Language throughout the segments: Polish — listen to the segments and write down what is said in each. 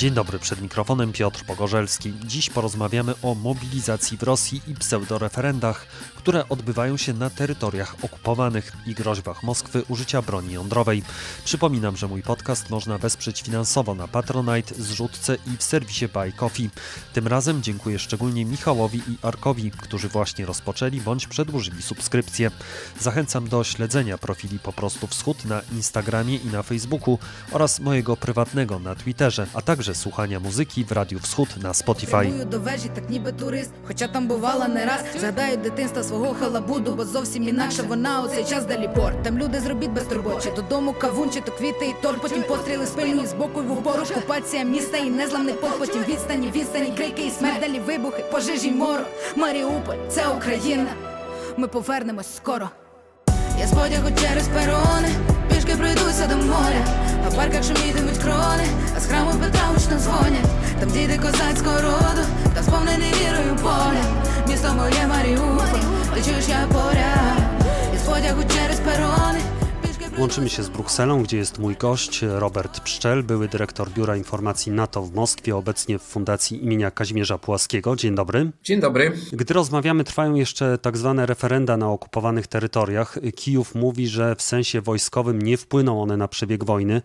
Dzień dobry, przed mikrofonem Piotr Pogorzelski. Dziś porozmawiamy o mobilizacji w Rosji i pseudoreferendach, które odbywają się na terytoriach okupowanych i groźbach Moskwy użycia broni jądrowej. Przypominam, że mój podcast można wesprzeć finansowo na Patronite, zrzutce i w serwisie Buy Coffee. Tym razem dziękuję szczególnie Michałowi i Arkowi, którzy właśnie rozpoczęli bądź przedłużyli subskrypcję. Zachęcam do śledzenia profili Po prostu Wschód na Instagramie i na Facebooku oraz mojego prywatnego na Twitterze, a także słuchania muzyki w Radiu Wschód na Spotify. Прямую до вежі, так ніби турист, хоча там бувала не раз. Згадаю дитинства свого халабуду, бо зовсім інакше вона у цей час далі порт. Там люди з робіт безтурботчі, додому кавун, чи то квіти і торт. Потім постріли спильні з боку й в упору. Окупація міста і незламний пот. Потім відстані, відстані, крики і смерть, далі вибухи, пожежі, й морок. Маріуполь, це Україна. Ми повернемось скоро. Я з потягу через перони, пішки пройдуся до моря, а в парках шумітимуть крони, а з храму Петра гучно дзвонять, там діти козацького роду, там сповнений вірою поля, місто моє Маріуполь, ти чуєш я поряд, і потягу через перони. Łączymy się z Brukselą, gdzie jest mój gość Robert Pszczel, były dyrektor Biura Informacji NATO w Moskwie, obecnie w Fundacji imienia Kazimierza Pułaskiego. Dzień dobry. Dzień dobry. Gdy rozmawiamy, trwają jeszcze tak zwane referenda na okupowanych terytoriach. Kijów mówi, że w sensie wojskowym nie wpłyną one na przebieg wojny.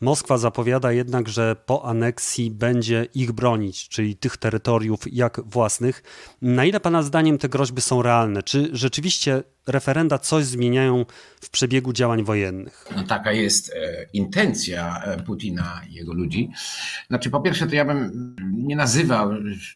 Moskwa zapowiada jednak, że po aneksji będzie ich bronić, czyli tych terytoriów jak własnych. Na ile Pana zdaniem te groźby są realne? Czy rzeczywiście referenda coś zmieniają w przebiegu działań wojennych? No taka jest e, intencja e, Putina i jego ludzi. Znaczy, po pierwsze, to ja bym nie nazywał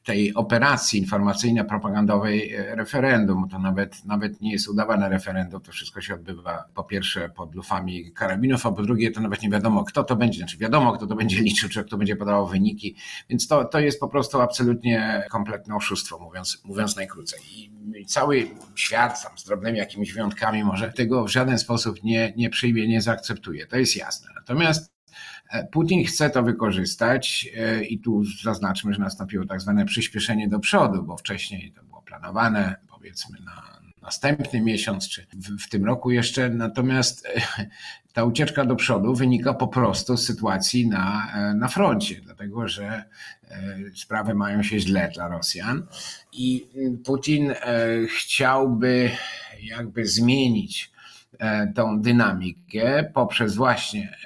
tej operacji informacyjno-propagandowej e, referendum. To nawet, nawet nie jest udawane referendum. To wszystko się odbywa po pierwsze pod lufami karabinów, a po drugie to nawet nie wiadomo, kto to będzie. Znaczy, wiadomo, kto to będzie liczył, czy kto będzie podawał wyniki. Więc to, to jest po prostu absolutnie kompletne oszustwo, mówiąc, mówiąc najkrócej. I i cały świat, tam z drobnymi jakimiś wyjątkami, może tego w żaden sposób nie, nie przyjmie, nie zaakceptuje. To jest jasne. Natomiast e, Putin chce to wykorzystać e, i tu zaznaczmy, że nastąpiło tak zwane przyspieszenie do przodu, bo wcześniej to było planowane, powiedzmy, na następny miesiąc, czy w, w tym roku jeszcze. Natomiast e, ta ucieczka do przodu wynika po prostu z sytuacji na, na froncie, dlatego że sprawy mają się źle dla Rosjan i Putin chciałby jakby zmienić tą dynamikę poprzez właśnie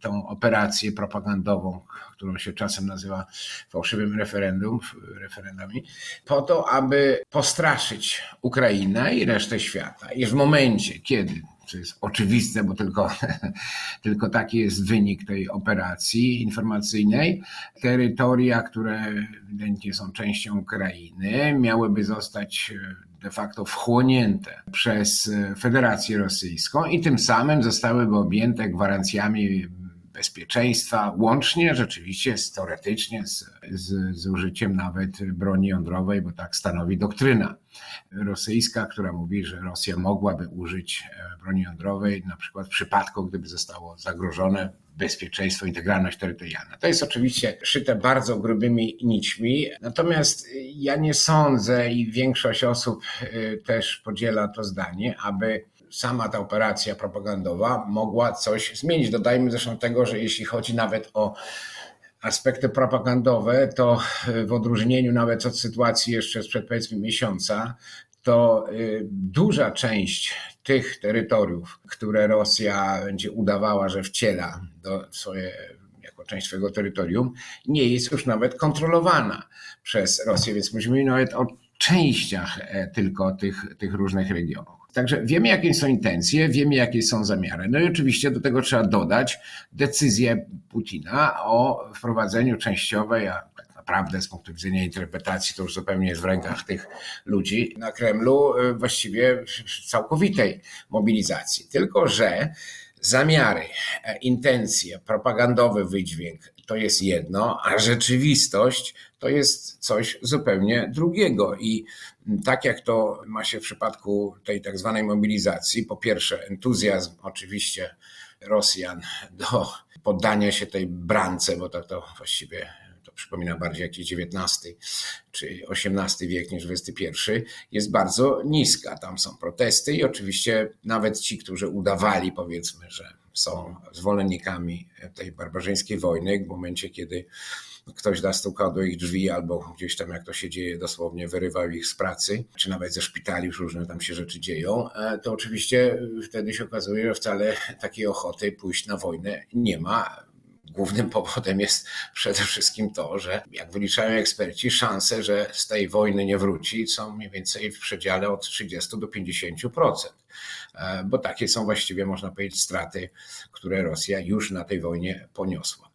tą operację propagandową, którą się czasem nazywa fałszywym referendum, referendami, po to, aby postraszyć Ukrainę i resztę świata. I w momencie, kiedy co jest oczywiste, bo tylko, tylko taki jest wynik tej operacji informacyjnej. Terytoria, które ewidentnie są częścią Ukrainy, miałyby zostać de facto wchłonięte przez Federację Rosyjską i tym samym zostałyby objęte gwarancjami bezpieczeństwa, łącznie rzeczywiście z, teoretycznie z, z, z użyciem nawet broni jądrowej, bo tak stanowi doktryna rosyjska, która mówi, że Rosja mogłaby użyć broni jądrowej, na przykład w przypadku, gdyby zostało zagrożone bezpieczeństwo, integralność terytorialna. To jest oczywiście szyte bardzo grubymi nićmi, natomiast ja nie sądzę i większość osób też podziela to zdanie, aby sama ta operacja propagandowa mogła coś zmienić. Dodajmy zresztą tego, że jeśli chodzi nawet o aspekty propagandowe, to w odróżnieniu nawet od sytuacji jeszcze sprzed powiedzmy miesiąca, to duża część tych terytoriów, które Rosja będzie udawała, że wciela do swoje, jako część swojego terytorium, nie jest już nawet kontrolowana przez Rosję, więc mówimy nawet o częściach tylko tych, tych różnych regionów. Także wiemy, jakie są intencje, wiemy, jakie są zamiary. No i oczywiście do tego trzeba dodać decyzję Putina o wprowadzeniu częściowej, a tak naprawdę z punktu widzenia interpretacji to już zupełnie jest w rękach tych ludzi na Kremlu, właściwie całkowitej mobilizacji. Tylko, że zamiary, intencje, propagandowy wydźwięk to jest jedno, a rzeczywistość to jest coś zupełnie drugiego. I tak jak to ma się w przypadku tej tak zwanej mobilizacji, po pierwsze entuzjazm oczywiście Rosjan do poddania się tej brance, bo tak to właściwie to przypomina bardziej jakiś XIX czy XVIII wiek niż XXI, jest bardzo niska. Tam są protesty i oczywiście nawet ci, którzy udawali, powiedzmy, że są zwolennikami tej barbarzyńskiej wojny, w momencie, kiedy ktoś zastukał do ich drzwi albo gdzieś tam, jak to się dzieje, dosłownie wyrywał ich z pracy, czy nawet ze szpitali, już różne tam się rzeczy dzieją, e, to oczywiście wtedy się okazuje, że wcale takiej ochoty pójść na wojnę nie ma. Głównym powodem jest przede wszystkim to, że jak wyliczają eksperci, szanse, że z tej wojny nie wróci, są mniej więcej w przedziale od 30 do 50%. E, bo takie są właściwie, można powiedzieć, straty, które Rosja już na tej wojnie poniosła.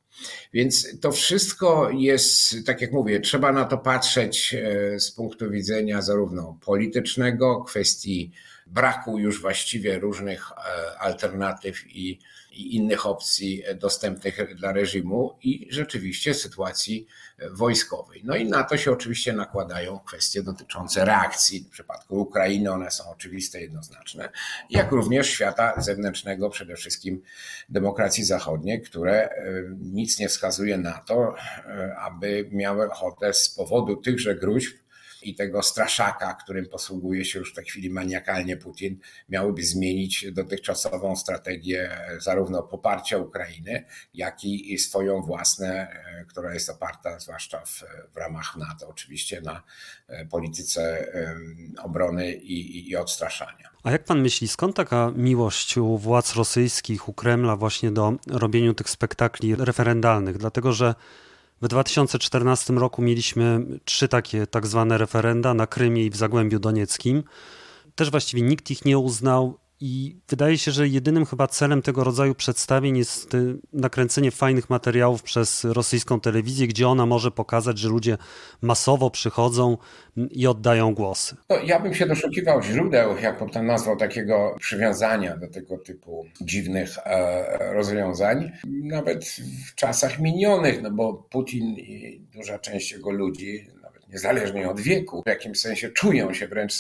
Więc to wszystko jest, tak jak mówię, trzeba na to patrzeć e, z punktu widzenia zarówno politycznego, kwestii braku już właściwie różnych e, alternatyw i, i innych opcji dostępnych dla reżimu i rzeczywiście sytuacji wojskowej. No i na to się oczywiście nakładają kwestie dotyczące reakcji. W przypadku Ukrainy one są oczywiste, jednoznaczne, jak również świata zewnętrznego, przede wszystkim demokracji zachodniej, które e, nic nie wskazuje na to, e, aby miały ochotę z powodu tychże gruźb i tego straszaka, którym posługuje się już w tej chwili maniakalnie Putin, miałyby zmienić dotychczasową strategię zarówno poparcia Ukrainy, jak i swoją własną, e, która jest oparta zwłaszcza w, w ramach NATO, oczywiście na e, polityce obrony i, i odstraszania. A jak pan myśli, skąd taka miłość u władz rosyjskich, u Kremla właśnie do robienia tych spektakli referendalnych? Dlatego, że w 2014 roku mieliśmy trzy takie tak zwane referenda na Krymie i w Zagłębiu Donieckim. Też właściwie nikt ich nie uznał i wydaje się, że jedynym chyba celem tego rodzaju przedstawień jest nakręcenie fajnych materiałów przez rosyjską telewizję, gdzie ona może pokazać, że ludzie masowo przychodzą i oddają głosy. No, ja bym się doszukiwał źródeł, jak pan nazwał, takiego przywiązania do tego typu dziwnych e, rozwiązań, nawet w czasach minionych, no bo Putin i duża część jego ludzi, niezależnie od wieku, w jakimś sensie czują się wręcz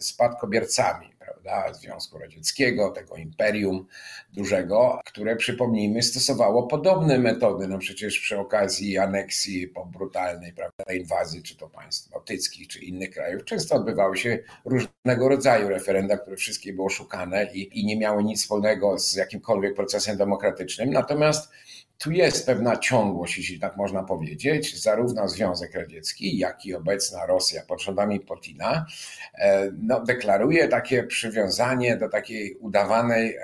spadkobiercami prawda, Związku Radzieckiego, tego imperium dużego, które przypomnijmy stosowało podobne metody, no przecież przy okazji aneksji po brutalnej prawda, inwazji, czy to państw bałtyckich, czy innych krajów, często odbywały się różnego rodzaju referenda, które wszystkie były oszukane i, i nie miały nic wspólnego z jakimkolwiek procesem demokratycznym. Natomiast tu jest pewna ciągłość, jeśli tak można powiedzieć. Zarówno Związek Radziecki, jak i obecna Rosja pod rządami Putina e, no, deklaruje takie przywiązanie do takiej udawanej e,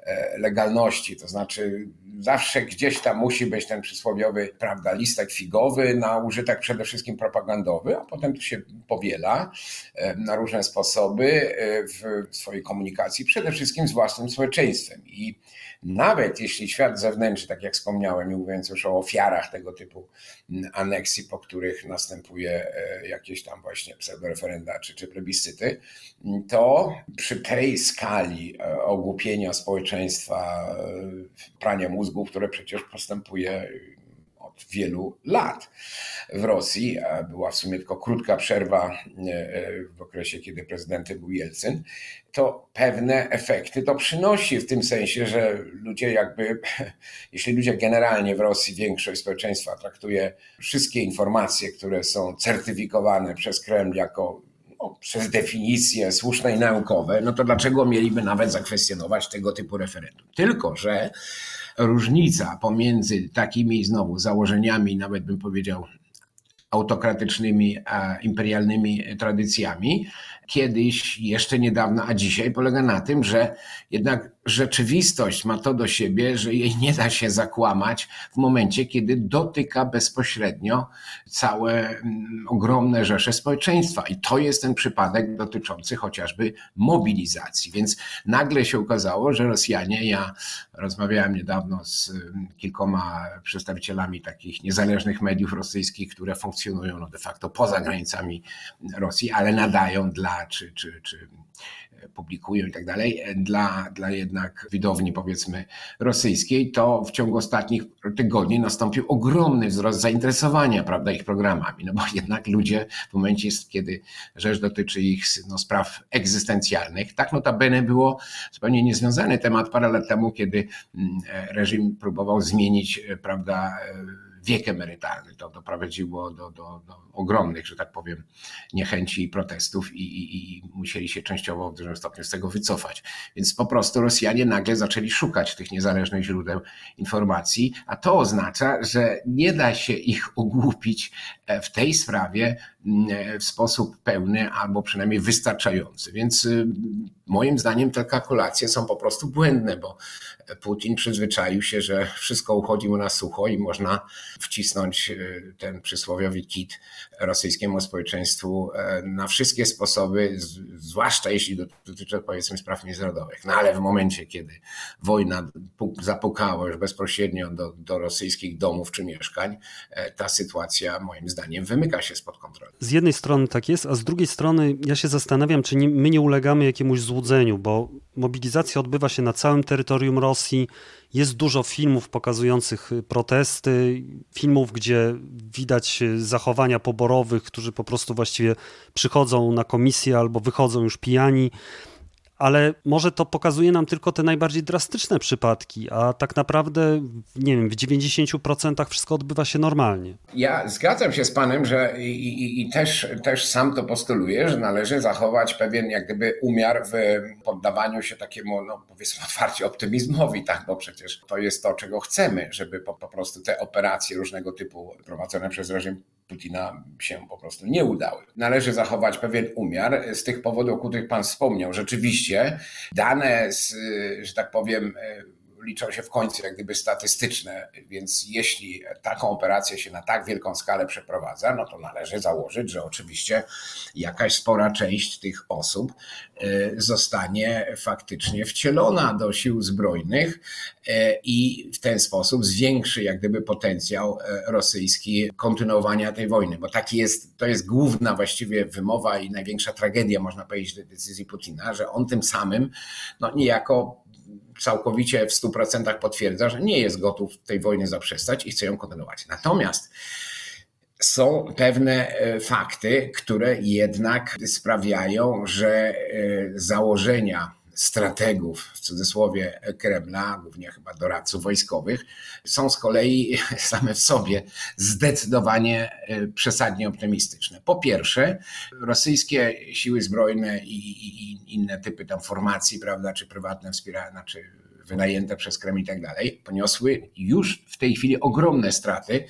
e, legalności. To znaczy, zawsze gdzieś tam musi być ten przysłowiowy prawda, listek figowy na użytek przede wszystkim propagandowy, a potem to się powiela na różne sposoby w swojej komunikacji, przede wszystkim z własnym społeczeństwem. I nawet jeśli świat zewnętrzny, tak jak wspomniałem, nie mówiąc już o ofiarach tego typu aneksji, po których następuje e, jakieś tam właśnie pseudoreferenda czy, czy plebiscyty, to przy tej skali e, ogłupienia społeczeństwa, e, prania mózgu, które przecież postępuje od wielu lat w Rosji. Była w sumie tylko krótka przerwa w okresie, kiedy prezydentem był Jelcyn to pewne efekty to przynosi w tym sensie, że ludzie jakby, jeśli ludzie generalnie w Rosji, większość społeczeństwa traktuje wszystkie informacje, które są certyfikowane przez Kreml jako no, przez definicję słuszne i naukowe, no to dlaczego mieliby nawet zakwestionować tego typu referendum? Tylko, że różnica pomiędzy takimi znowu założeniami, nawet bym powiedział autokratycznymi, imperialnymi tradycjami, kiedyś, jeszcze niedawno, a dzisiaj polega na tym, że jednak rzeczywistość ma to do siebie, że jej nie da się zakłamać w momencie, kiedy dotyka bezpośrednio całe mm, ogromne rzesze społeczeństwa. I to jest ten przypadek dotyczący chociażby mobilizacji. Więc nagle się okazało, że Rosjanie, ja rozmawiałem niedawno z mm, kilkoma przedstawicielami takich niezależnych mediów rosyjskich, które funkcjonują no de facto poza granicami Rosji, ale nadają dla czy, czy, czy publikują i tak dalej, dla, dla jednak widowni powiedzmy rosyjskiej, to w ciągu ostatnich tygodni nastąpił ogromny wzrost zainteresowania prawda, ich programami, no bo jednak ludzie w momencie, kiedy rzecz dotyczy ich no, spraw egzystencjalnych, tak notabene było zupełnie niezwiązany temat parę lat temu, kiedy mm, reżim próbował zmienić prawda, wiek emerytalny. To doprowadziło do, do, do ogromnych, że tak powiem, niechęci i protestów i, i, i musieli się częściowo w dużym stopniu z tego wycofać. Więc po prostu Rosjanie nagle zaczęli szukać tych niezależnych źródeł informacji, a to oznacza, że nie da się ich ogłupić e, w tej sprawie w sposób pełny albo przynajmniej wystarczający. Więc y, moim zdaniem te kalkulacje są po prostu błędne, bo Putin przyzwyczaił się, że wszystko uchodzi mu na sucho i można wcisnąć y, ten przysłowiowy kit rosyjskiemu społeczeństwu e, na wszystkie sposoby, zwłaszcza jeśli dotyczy powiedzmy spraw międzynarodowych. No ale w momencie, kiedy wojna zapukała już bezpośrednio do, do rosyjskich domów czy mieszkań, e, ta sytuacja moim zdaniem wymyka się spod kontroli. Z jednej strony tak jest, a z drugiej strony ja się zastanawiam, czy nie, my nie ulegamy jakiemuś złudzeniu, bo mobilizacja odbywa się na całym terytorium Rosji. Jest dużo filmów pokazujących protesty, filmów, gdzie widać zachowania poborowych, którzy po prostu właściwie przychodzą na komisję albo wychodzą już pijani ale może to pokazuje nam tylko te najbardziej drastyczne przypadki, a tak naprawdę, nie wiem, w 90% wszystko odbywa się normalnie. Ja zgadzam się z Panem, że i, i, i, też, też sam to postuluję, że należy zachować pewien jak gdyby umiar w poddawaniu się takiemu, no powiedzmy otwarcie optymizmowi, tak, bo przecież to jest to, czego chcemy, żeby po, po prostu te operacje różnego typu prowadzone przez reżim Putina się po prostu nie udały. Należy zachować pewien umiar z tych powodów, o których Pan wspomniał. Rzeczywiście dane, z, że tak powiem, liczą się w końcu jak gdyby statystyczne, więc jeśli taką operację się na tak wielką skalę przeprowadza, no to należy założyć, że oczywiście jakaś spora część tych osób e, zostanie faktycznie wcielona do sił zbrojnych e, i w ten sposób zwiększy jak gdyby potencjał e, rosyjski kontynuowania tej wojny, bo taki jest, to jest główna właściwie wymowa i największa tragedia, można powiedzieć, decyzji Putina, że on tym samym no niejako całkowicie w 100% potwierdza, że nie jest gotów tej wojny zaprzestać i chce ją kontynuować. Natomiast są pewne e, fakty, które jednak sprawiają, że e, założenia strategów, w cudzysłowie Kremla, głównie chyba doradców wojskowych, są z kolei same w sobie zdecydowanie e, przesadnie optymistyczne. Po pierwsze, rosyjskie siły zbrojne i, i, inne typy tam formacji, prawda, czy prywatne wspierane, znaczy wynajęte przez Kreml i tak dalej, poniosły już w tej chwili ogromne straty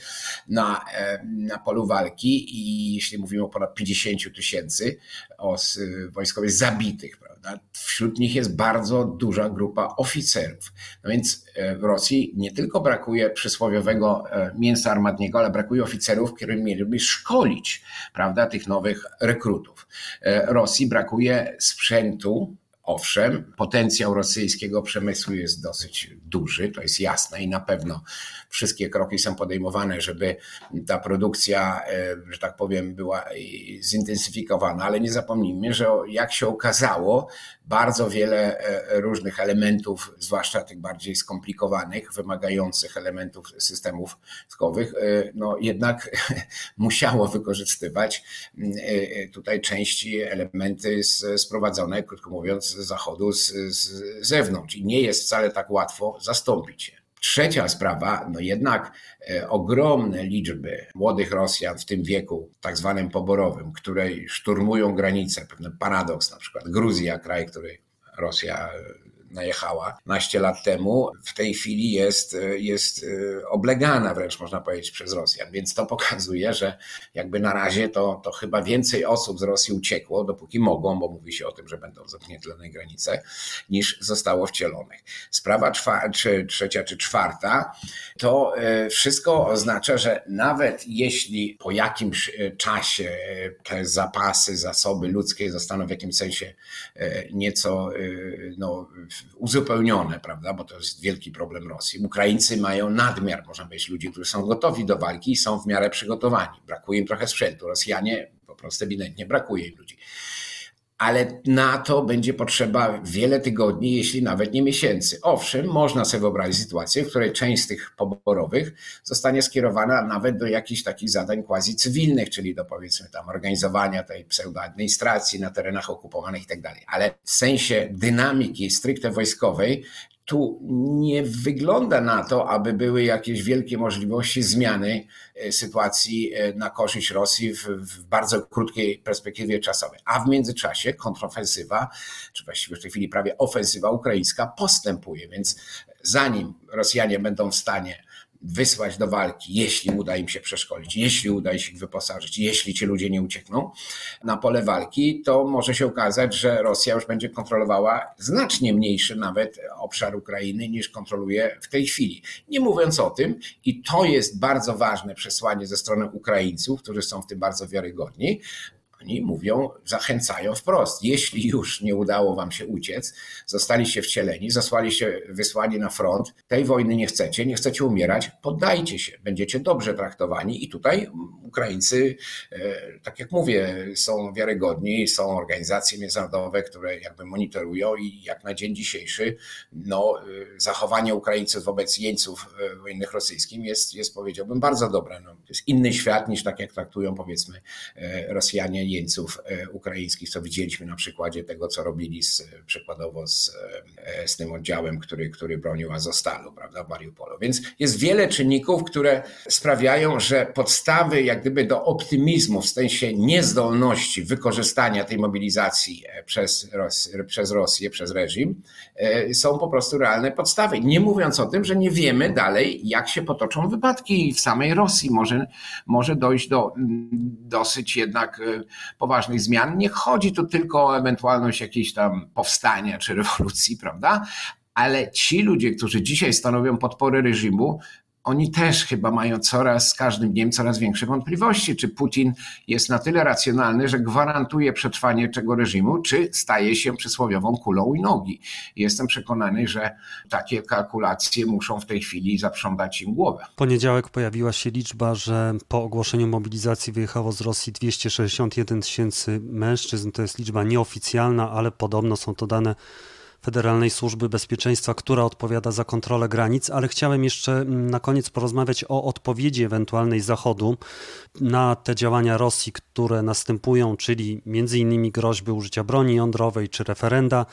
na, e, na polu walki i jeśli mówimy o ponad 50 tysięcy wojskowych zabitych, prawda, wśród nich jest bardzo duża grupa oficerów. No więc e, w Rosji nie tylko brakuje przysłowiowego e, mięsa armatniego, ale brakuje oficerów, którzy mieliby szkolić prawda, tych nowych rekrutów. Rosji brakuje sprzętu, Owszem, potencjał rosyjskiego przemysłu jest dosyć duży, to jest jasne i na pewno wszystkie kroki są podejmowane, żeby ta produkcja, e, że tak powiem, była zintensyfikowana, ale nie zapomnijmy, że jak się okazało, bardzo wiele e, różnych elementów, zwłaszcza tych bardziej skomplikowanych, wymagających elementów systemów skowych, e, no jednak musiało wykorzystywać tutaj części, elementy sprowadzone, krótko mówiąc, z zachodu, z, z zewnątrz. I nie jest wcale tak łatwo zastąpić je. Trzecia sprawa, no jednak e, ogromne liczby młodych Rosjan w tym wieku, tak zwanym poborowym, które szturmują granice, pewien paradoks, na przykład Gruzja, kraj, który Rosja najechała naście lat temu, w tej chwili jest, jest e, oblegana wręcz można powiedzieć przez Rosjan. Więc to pokazuje, że jakby na razie to, to chyba więcej osób z Rosji uciekło, dopóki mogą, bo mówi się o tym, że będą zamknięte granice, niż zostało wcielonych. Sprawa czwa, czy trzecia czy czwarta, to e, wszystko oznacza, że nawet jeśli po jakimś e, czasie te zapasy, zasoby ludzkie zostaną w jakimś sensie nieco no, uzupełnione, prawda, bo to jest wielki problem Rosji. Ukraińcy mają nadmiar, można powiedzieć, ludzi, którzy są gotowi do walki i są w miarę przygotowani. Brakuje im trochę sprzętu. Rosjanie po prostu ewidentnie brakuje im ludzi ale na to będzie potrzeba wiele tygodni, jeśli nawet nie miesięcy. Owszem, można sobie wyobrazić sytuację, w której część z tych poborowych zostanie skierowana nawet do jakichś takich zadań quasi cywilnych, czyli do powiedzmy tam organizowania tej pseudoadministracji na terenach okupowanych i tak dalej. Ale w sensie dynamiki stricte wojskowej tu nie wygląda na to, aby były jakieś wielkie możliwości zmiany e, sytuacji e, na korzyść Rosji w, w, bardzo krótkiej perspektywie czasowej. A w międzyczasie kontrofensywa, czy właściwie w tej chwili prawie ofensywa ukraińska postępuje, więc zanim Rosjanie będą w stanie wysłać do walki, jeśli uda im się przeszkolić, jeśli uda im się ich wyposażyć, jeśli ci ludzie nie uciekną na pole walki, to może się okazać, że Rosja już będzie kontrolowała znacznie mniejszy nawet obszar Ukrainy niż kontroluje w tej chwili. Nie mówiąc o tym, i to jest bardzo ważne przesłanie ze strony Ukraińców, którzy są w tym bardzo wiarygodni, oni mówią, zachęcają wprost. Jeśli już nie udało wam się uciec, zostaliście wcieleni, zasłaliście wysłani na front, tej wojny nie chcecie, nie chcecie umierać, poddajcie się, będziecie dobrze traktowani i tutaj Ukraińcy, e, tak jak mówię, są wiarygodni, są organizacje międzynarodowe, które jakby monitorują i jak na dzień dzisiejszy no, e, zachowanie Ukraińców wobec jeńców e, wojennych rosyjskim jest, jest powiedziałbym bardzo dobre. No, to jest inny świat niż tak jak traktują powiedzmy Rosjanie jeńców ukraińskich, co widzieliśmy na przykładzie tego, co robili z, przykładowo z, z tym oddziałem, który, który bronił Azostalu, prawda, w Mariupolu. Więc jest wiele czynników, które sprawiają, że podstawy jak gdyby do optymizmu w sensie niezdolności wykorzystania tej mobilizacji e, przez, Ros przez Rosję, przez reżim, e, są po prostu realne podstawy. Nie mówiąc o tym, że nie wiemy dalej, jak się potoczą wypadki w samej Rosji. Może, może dojść do dosyć jednak e, poważnych zmian. Nie chodzi tu tylko o ewentualność jakiejś tam powstania czy rewolucji, prawda? Ale ci ludzie, którzy dzisiaj stanowią podpory reżimu, oni też chyba mają coraz, z każdym dniem coraz większe wątpliwości, czy Putin jest na tyle racjonalny, że gwarantuje przetrwanie tego reżimu, czy staje się przysłowiową kulą u nogi. Jestem przekonany, że takie kalkulacje muszą w tej chwili zaprzątać im głowę. W poniedziałek pojawiła się liczba, że po ogłoszeniu mobilizacji wyjechało z Rosji 261 tysięcy mężczyzn. To jest liczba nieoficjalna, ale podobno są to dane Federalnej Służby Bezpieczeństwa, która odpowiada za kontrolę granic, ale chciałem jeszcze mm, na koniec porozmawiać o odpowiedzi ewentualnej Zachodu na te działania Rosji, które następują, czyli innymi groźby użycia broni jądrowej czy referenda.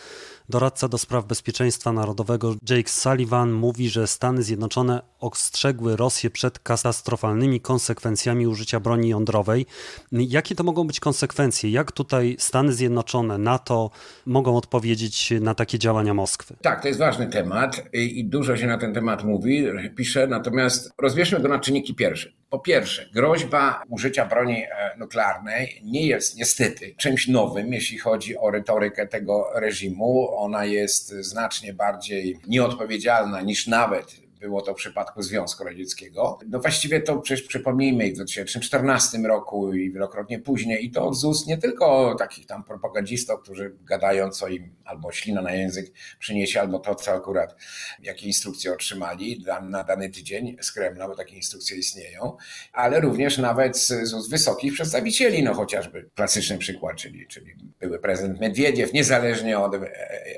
Doradca do spraw bezpieczeństwa narodowego Jake Sullivan mówi, że Stany Zjednoczone ostrzegły Rosję przed katastrofalnymi konsekwencjami użycia broni jądrowej. Jakie to mogą być konsekwencje? Jak tutaj Stany Zjednoczone, NATO mogą odpowiedzieć na takie działania Moskwy? Tak, to jest ważny temat i dużo się na ten temat mówi, pisze, natomiast rozbierzmy go na czynniki pierwsze. Po pierwsze, groźba użycia broni e, nuklearnej nie jest niestety czymś nowym, jeśli chodzi o retorykę tego reżimu. Ona jest znacznie bardziej nieodpowiedzialna niż nawet było to w przypadku Związku Radzieckiego. No właściwie to przecież przypomnijmy, w 2014 roku i wielokrotnie później, i to z ust nie tylko takich tam propagandistów, którzy gadają, co im albo ślina na język przyniesie, albo to, co akurat, jakie instrukcje otrzymali na dany tydzień z Kremla, bo takie instrukcje istnieją, ale również nawet z wysokich przedstawicieli, no chociażby klasyczny przykład, czyli, czyli były prezydent Medwiediew, niezależnie od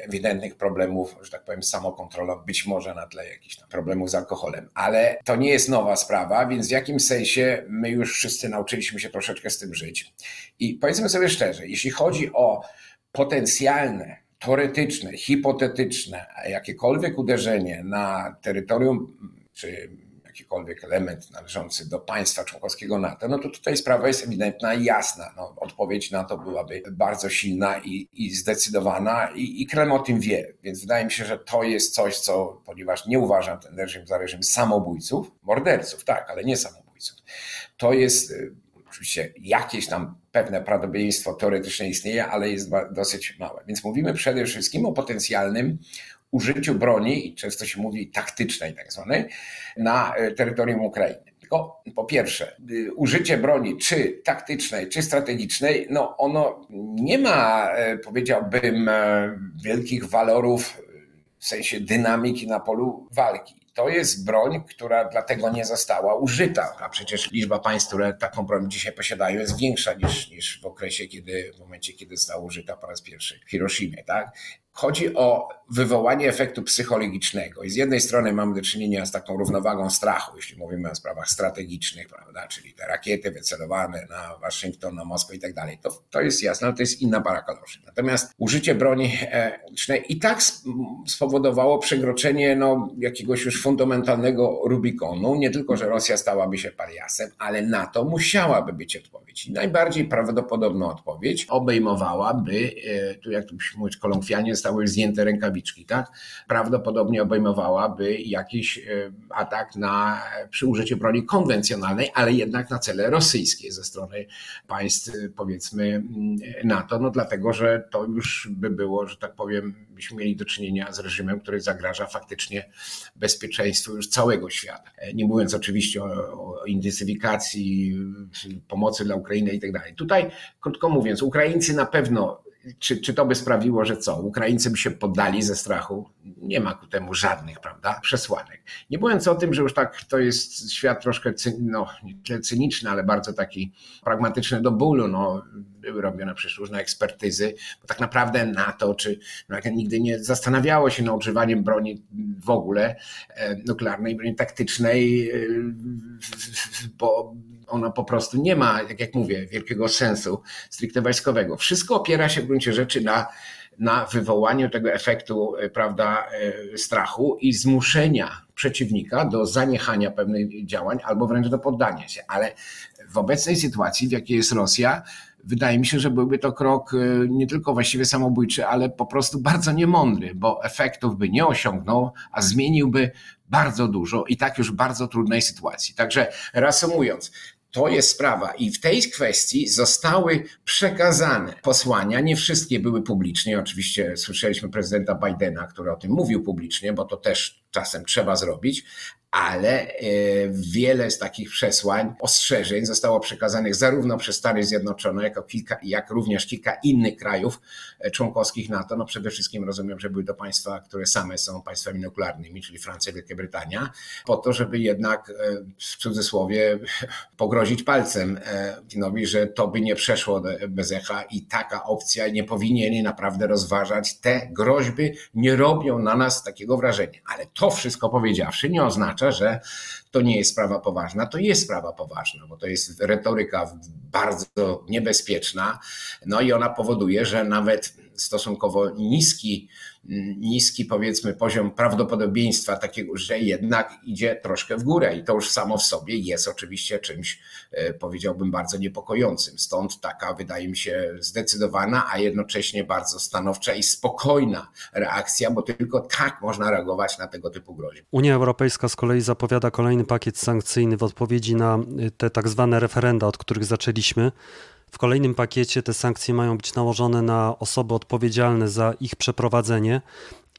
ewidentnych problemów, że tak powiem, z samokontrolą, być może na tle jakichś tam problemów problemów z alkoholem. Ale to nie jest nowa sprawa, więc w jakimś sensie my już wszyscy nauczyliśmy się troszeczkę z tym żyć. I powiedzmy sobie szczerze, jeśli chodzi o potencjalne, teoretyczne, hipotetyczne, jakiekolwiek uderzenie na terytorium czy jakikolwiek element należący do państwa członkowskiego NATO, no to tutaj sprawa jest ewidentna i jasna. No, odpowiedź na to byłaby bardzo silna i, i zdecydowana i, i Kreml o tym wie. Więc wydaje mi się, że to jest coś, co, ponieważ nie uważam ten reżim za reżim samobójców, morderców, tak, ale nie samobójców, to jest y, oczywiście jakieś tam pewne prawdopodobieństwo teoretyczne istnieje, ale jest dosyć małe. Więc mówimy przede wszystkim o potencjalnym użyciu broni, często się mówi taktycznej tak zwanej, na e, terytorium Ukrainy. Tylko po pierwsze, y, użycie broni, czy taktycznej, czy strategicznej, no ono nie ma, e, powiedziałbym, e, wielkich walorów w sensie dynamiki na polu walki. To jest broń, która dlatego nie została użyta, a przecież liczba państw, które taką broń dzisiaj posiadają, jest większa niż, niż w okresie, kiedy, w momencie, kiedy została użyta po raz pierwszy w Hiroshimie, tak? Chodzi o wywołanie efektu psychologicznego. I z jednej strony mamy do czynienia z taką równowagą strachu, jeśli mówimy o sprawach strategicznych, prawda, czyli te rakiety wycelowane na Waszyngton, na Moskwę i tak dalej. To, to jest jasne, ale to jest inna para kaloszy. Natomiast użycie broni chemicznej i tak spowodowało przekroczenie no, jakiegoś już fundamentalnego Rubikonu. Nie tylko, że Rosja stałaby się pariasem, ale na to musiałaby być odpowiedź. I najbardziej prawdopodobna odpowiedź obejmowałaby, e, tu jak tu mówić kolokwialnie, zostały zdjęte rękawiczki, tak? Prawdopodobnie obejmowałaby jakiś e, atak na, przy użyciu broni konwencjonalnej, ale jednak na cele rosyjskie ze strony państw, e, powiedzmy, mm, NATO, no dlatego, że to już by było, że tak powiem, byśmy mieli do czynienia z reżimem, który zagraża faktycznie bezpieczeństwu już całego świata. E, nie mówiąc oczywiście o, o intensyfikacji pomocy dla Ukrainy i tak dalej. Tutaj, krótko mówiąc, Ukraińcy na pewno czy, czy to by sprawiło, że co? Ukraińcy by się poddali ze strachu? Nie ma ku temu żadnych, prawda, przesłanek. Nie mówiąc o tym, że już tak to jest świat troszkę, no, nie cyniczny, ale bardzo taki pragmatyczny do bólu. No, były robione przecież różne ekspertyzy, bo tak naprawdę NATO, czy nigdy nie zastanawiało się nad używaniem broni w ogóle e, nuklearnej, broni taktycznej, e, bo ona po prostu nie ma, jak, jak mówię, wielkiego sensu stricte wojskowego. Wszystko opiera się w gruncie rzeczy na, na wywołaniu tego efektu, e, prawda, strachu i zmuszenia przeciwnika do zaniechania pewnych działań albo wręcz do poddania się. Ale w obecnej sytuacji, w jakiej jest Rosja, wydaje mi się, że byłby to krok e, nie tylko właściwie samobójczy, ale po prostu bardzo niemądry, bo efektów by nie osiągnął, a zmieniłby bardzo dużo i tak już bardzo trudnej sytuacji. Także reasumując, to jest sprawa. I w tej kwestii zostały przekazane posłania. Nie wszystkie były publicznie. Oczywiście słyszeliśmy prezydenta Bidena, który o tym mówił publicznie, bo to też czasem trzeba zrobić, ale e, wiele z takich przesłań, ostrzeżeń zostało przekazanych zarówno przez Stany Zjednoczone, kilka, jak również kilka innych krajów e, członkowskich NATO. No przede wszystkim rozumiem, że były to państwa, które same są państwami nuklearnymi, czyli Francja, Wielka Brytania, po to, żeby jednak e, w cudzysłowie pogrozić palcem Putinowi, że to by nie przeszło bez echa i taka opcja nie powinien naprawdę rozważać. Te groźby nie robią na nas takiego wrażenia. Ale to wszystko powiedziawszy nie oznacza, oznacza, że to nie jest sprawa poważna. To jest sprawa poważna, bo to jest retoryka bardzo niebezpieczna, no i ona powoduje, że nawet stosunkowo niski niski, powiedzmy, poziom prawdopodobieństwa takiego, że jednak idzie troszkę w górę i to już samo w sobie jest oczywiście czymś, e, powiedziałbym, bardzo niepokojącym. Stąd taka, wydaje mi się, zdecydowana, a jednocześnie bardzo stanowcza i spokojna reakcja, bo tylko tak można reagować na tego typu groźby. Unia Europejska z kolei zapowiada kolejny pakiet sankcyjny w odpowiedzi na te tak zwane referenda, od których zaczęliśmy. W kolejnym pakiecie te sankcje mają być nałożone na osoby odpowiedzialne za ich przeprowadzenie.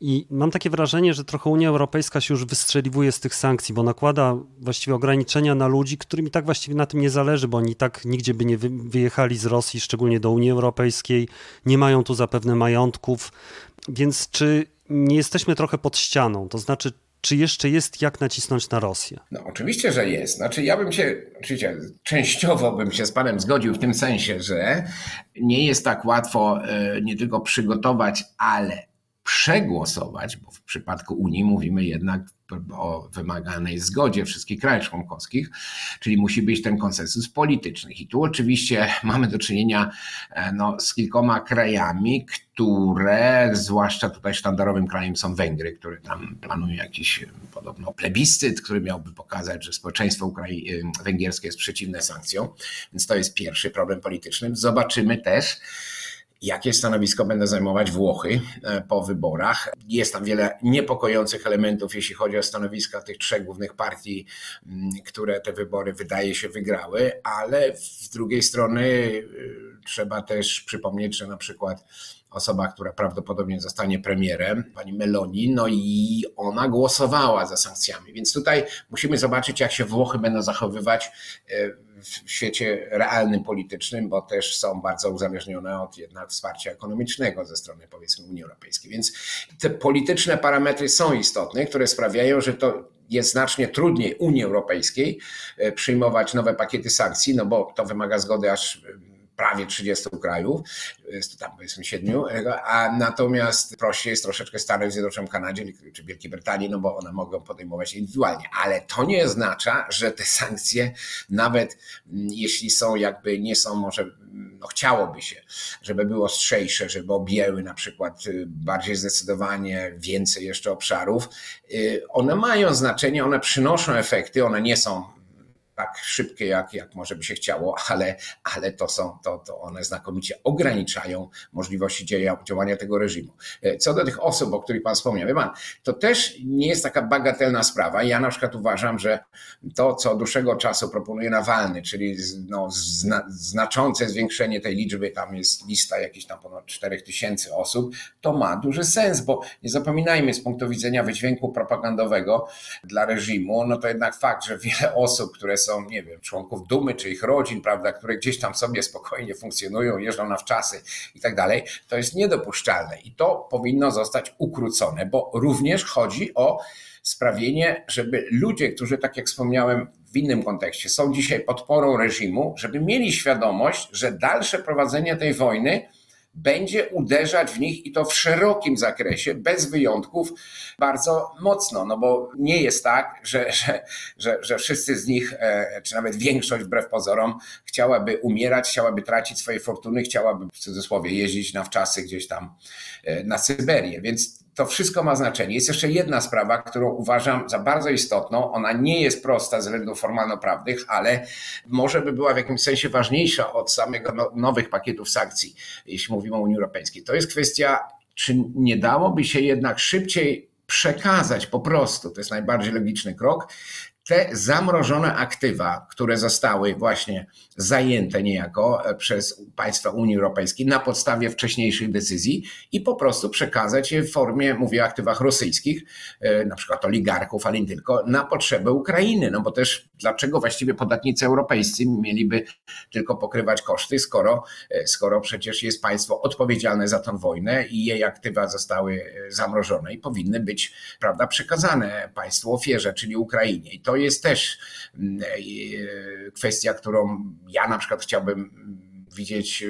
I mam takie wrażenie, że trochę Unia Europejska się już wystrzeliwuje z tych sankcji, bo nakłada właściwie ograniczenia na ludzi, którym i tak właściwie na tym nie zależy, bo oni tak nigdzie by nie wyjechali z Rosji, szczególnie do Unii Europejskiej, nie mają tu zapewne majątków. Więc czy nie jesteśmy trochę pod ścianą? To znaczy, czy jeszcze jest jak nacisnąć na Rosję? No oczywiście, że jest. Znaczy ja bym się, oczywiście częściowo bym się z panem zgodził w tym sensie, że nie jest tak łatwo e, nie tylko przygotować, ale przegłosować, bo w przypadku Unii mówimy jednak o wymaganej zgodzie wszystkich krajów członkowskich, czyli musi być ten konsensus polityczny. I tu oczywiście mamy do czynienia e, no, z kilkoma krajami, które, zwłaszcza tutaj sztandarowym krajem są Węgry, które tam planują jakiś e, podobno plebiscyt, który miałby pokazać, że społeczeństwo Ukrai- e, węgierskie jest przeciwne sankcjom. Więc to jest pierwszy problem polityczny. Zobaczymy też, jakie stanowisko będą zajmować Włochy e, po wyborach. Jest tam wiele niepokojących elementów, jeśli chodzi o stanowiska tych trzech głównych partii, mm, które te wybory wydaje się wygrały, ale z drugiej strony e, trzeba też przypomnieć, że na przykład osoba, która prawdopodobnie zostanie premierem, pani Meloni, no i ona głosowała za sankcjami. Więc tutaj musimy zobaczyć, jak się Włochy będą zachowywać e, w świecie realnym, politycznym, bo też są bardzo uzależnione od jednak wsparcia ekonomicznego ze strony powiedzmy Unii Europejskiej. Więc te polityczne parametry są istotne, które sprawiają, że to jest znacznie trudniej Unii Europejskiej e, przyjmować nowe pakiety sankcji, no bo to wymaga zgody aż prawie 30 krajów, jest to tam powiedzmy siedmiu, a natomiast prościej jest troszeczkę Stanów Zjednoczonych, Kanadzie czy Wielkiej Brytanii, no bo one mogą podejmować indywidualnie, ale to nie oznacza, że te sankcje nawet mm, jeśli są jakby nie są może no chciałoby się, żeby były ostrzejsze, żeby objęły na przykład y, bardziej zdecydowanie więcej jeszcze obszarów. Y, one mają znaczenie, one przynoszą efekty, one nie są tak szybkie, jak, jak może by się chciało, ale, ale to, są, to, to one znakomicie ograniczają możliwości działania tego reżimu. E, co do tych osób, o których Pan wspomniał, wie Pan, to też nie jest taka bagatelna sprawa. Ja na przykład uważam, że to, co od dłuższego czasu proponuje Nawalny, czyli no, zna, znaczące zwiększenie tej liczby, tam jest lista jakichś tam ponad 4 tysięcy osób, to ma duży sens, bo nie zapominajmy z punktu widzenia wydźwięku propagandowego dla reżimu, no to jednak fakt, że wiele osób, które są są, nie wiem, członków dumy czy ich rodzin, prawda, które gdzieś tam sobie spokojnie funkcjonują, jeżdżą na wczasy i tak dalej, to jest niedopuszczalne i to powinno zostać ukrócone, bo również chodzi o sprawienie, żeby ludzie, którzy, tak jak wspomniałem, w innym kontekście są dzisiaj podporą reżimu, żeby mieli świadomość, że dalsze prowadzenie tej wojny będzie uderzać w nich i to w szerokim zakresie, bez wyjątków, bardzo mocno. No bo nie jest tak, że, że, że, że wszyscy z nich, e, czy nawet większość wbrew pozorom, chciałaby umierać, chciałaby tracić swoje fortuny, chciałaby w cudzysłowie jeździć na wczasy gdzieś tam e, na Syberię. Więc to wszystko ma znaczenie. Jest jeszcze jedna sprawa, którą uważam za bardzo istotną. Ona nie jest prosta ze względów formalno-prawnych, ale może by była w jakimś sensie ważniejsza od samego no, nowych pakietów sankcji, jeśli mówimy o Unii Europejskiej. To jest kwestia, czy nie dałoby się jednak szybciej przekazać po prostu, to jest najbardziej logiczny krok, te zamrożone aktywa, które zostały właśnie zajęte niejako e, przez państwa Unii Europejskiej na podstawie wcześniejszych decyzji i po prostu przekazać je w formie, mówię o aktywach rosyjskich, e, na przykład oligarchów, ale nie tylko, na potrzeby Ukrainy. No bo też dlaczego właściwie podatnicy europejscy mieliby tylko pokrywać koszty, skoro, e, skoro przecież jest państwo odpowiedzialne za tę wojnę i jej aktywa zostały zamrożone i powinny być, prawda, przekazane państwu ofierze, czyli Ukrainie. I to jest też mm, kwestia, którą ja na przykład chciałbym widzieć,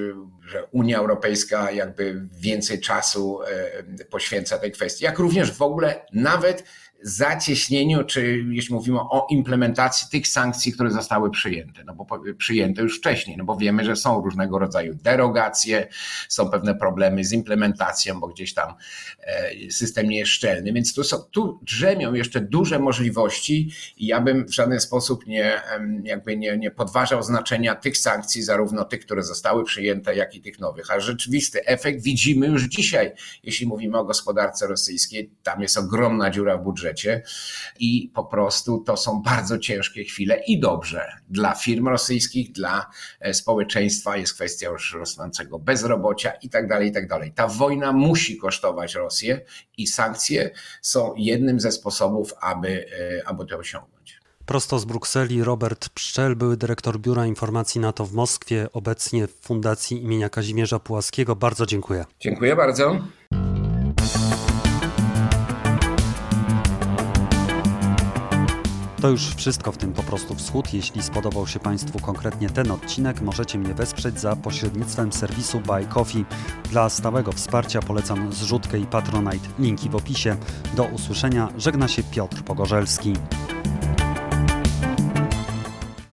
że Unia Europejska jakby więcej czasu e, poświęca tej kwestii, jak również w ogóle nawet zacieśnieniu, czy jeśli mówimy o implementacji tych sankcji, które zostały przyjęte, no bo przyjęte już wcześniej, no bo wiemy, że są różnego rodzaju derogacje, są pewne problemy z implementacją, bo gdzieś tam e, system nie jest szczelny, więc tu, są, tu drzemią jeszcze duże możliwości i ja bym w żaden sposób nie, jakby nie, nie podważał znaczenia tych sankcji, zarówno tych, które zostały przyjęte, jak i tych nowych, a rzeczywisty efekt widzimy już dzisiaj, jeśli mówimy o gospodarce rosyjskiej, tam jest ogromna dziura w budżecie, budżecie i po prostu to są bardzo ciężkie chwile i dobrze dla firm rosyjskich, dla e, społeczeństwa, jest kwestia już rosnącego bezrobocia i tak dalej, i tak dalej. Ta wojna musi kosztować Rosję i sankcje są jednym ze sposobów, aby, e, aby to osiągnąć. Prosto z Brukseli Robert Pszczel, były dyrektor Biura Informacji NATO w Moskwie, obecnie w Fundacji imienia Kazimierza Pułaskiego. Bardzo dziękuję. Dziękuję bardzo. To już wszystko w tym po prostu wschód. Jeśli spodobał się Państwu konkretnie ten odcinek, możecie mnie wesprzeć za pośrednictwem serwisu Buy Coffee. Dla stałego wsparcia polecam zrzutkę i Patronite. Linki w opisie. Do usłyszenia. Żegna się Piotr Pogorzelski.